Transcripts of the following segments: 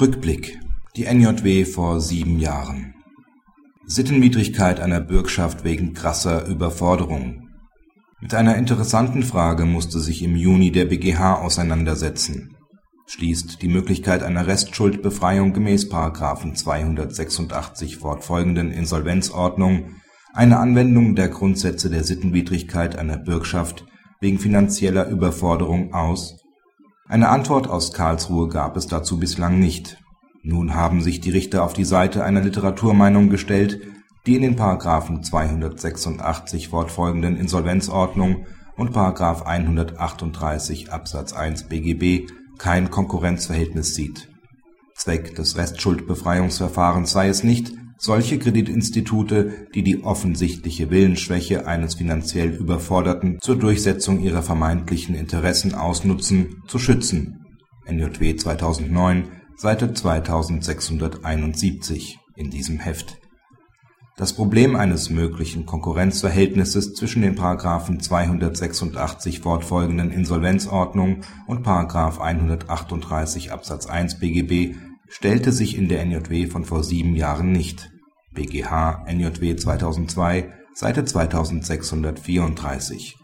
Rückblick. Die NJW vor sieben Jahren. Sittenwidrigkeit einer Bürgschaft wegen krasser Überforderung. Mit einer interessanten Frage musste sich im Juni der BGH auseinandersetzen. Schließt die Möglichkeit einer Restschuldbefreiung gemäß § 286 fortfolgenden Insolvenzordnung eine Anwendung der Grundsätze der Sittenwidrigkeit einer Bürgschaft wegen finanzieller Überforderung aus eine Antwort aus Karlsruhe gab es dazu bislang nicht. Nun haben sich die Richter auf die Seite einer Literaturmeinung gestellt, die in den § 286 fortfolgenden Insolvenzordnung und § 138 Absatz 1 BGB kein Konkurrenzverhältnis sieht. Zweck des Restschuldbefreiungsverfahrens sei es nicht solche Kreditinstitute, die die offensichtliche Willensschwäche eines finanziell Überforderten zur Durchsetzung ihrer vermeintlichen Interessen ausnutzen, zu schützen (NJW 2009, Seite 2671 in diesem Heft). Das Problem eines möglichen Konkurrenzverhältnisses zwischen den § 286 fortfolgenden Insolvenzordnung und § 138 Absatz 1 BGB stellte sich in der NJW von vor sieben Jahren nicht (BGH NJW 2002, Seite 2634),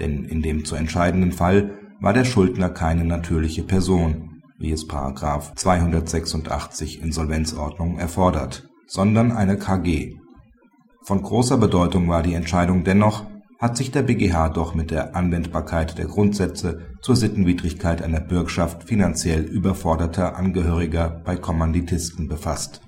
denn in dem zu entscheidenden Fall war der Schuldner keine natürliche Person, wie es § 286 Insolvenzordnung erfordert, sondern eine KG. Von großer Bedeutung war die Entscheidung dennoch hat sich der BGH doch mit der Anwendbarkeit der Grundsätze zur Sittenwidrigkeit einer Bürgschaft finanziell überforderter Angehöriger bei Kommanditisten befasst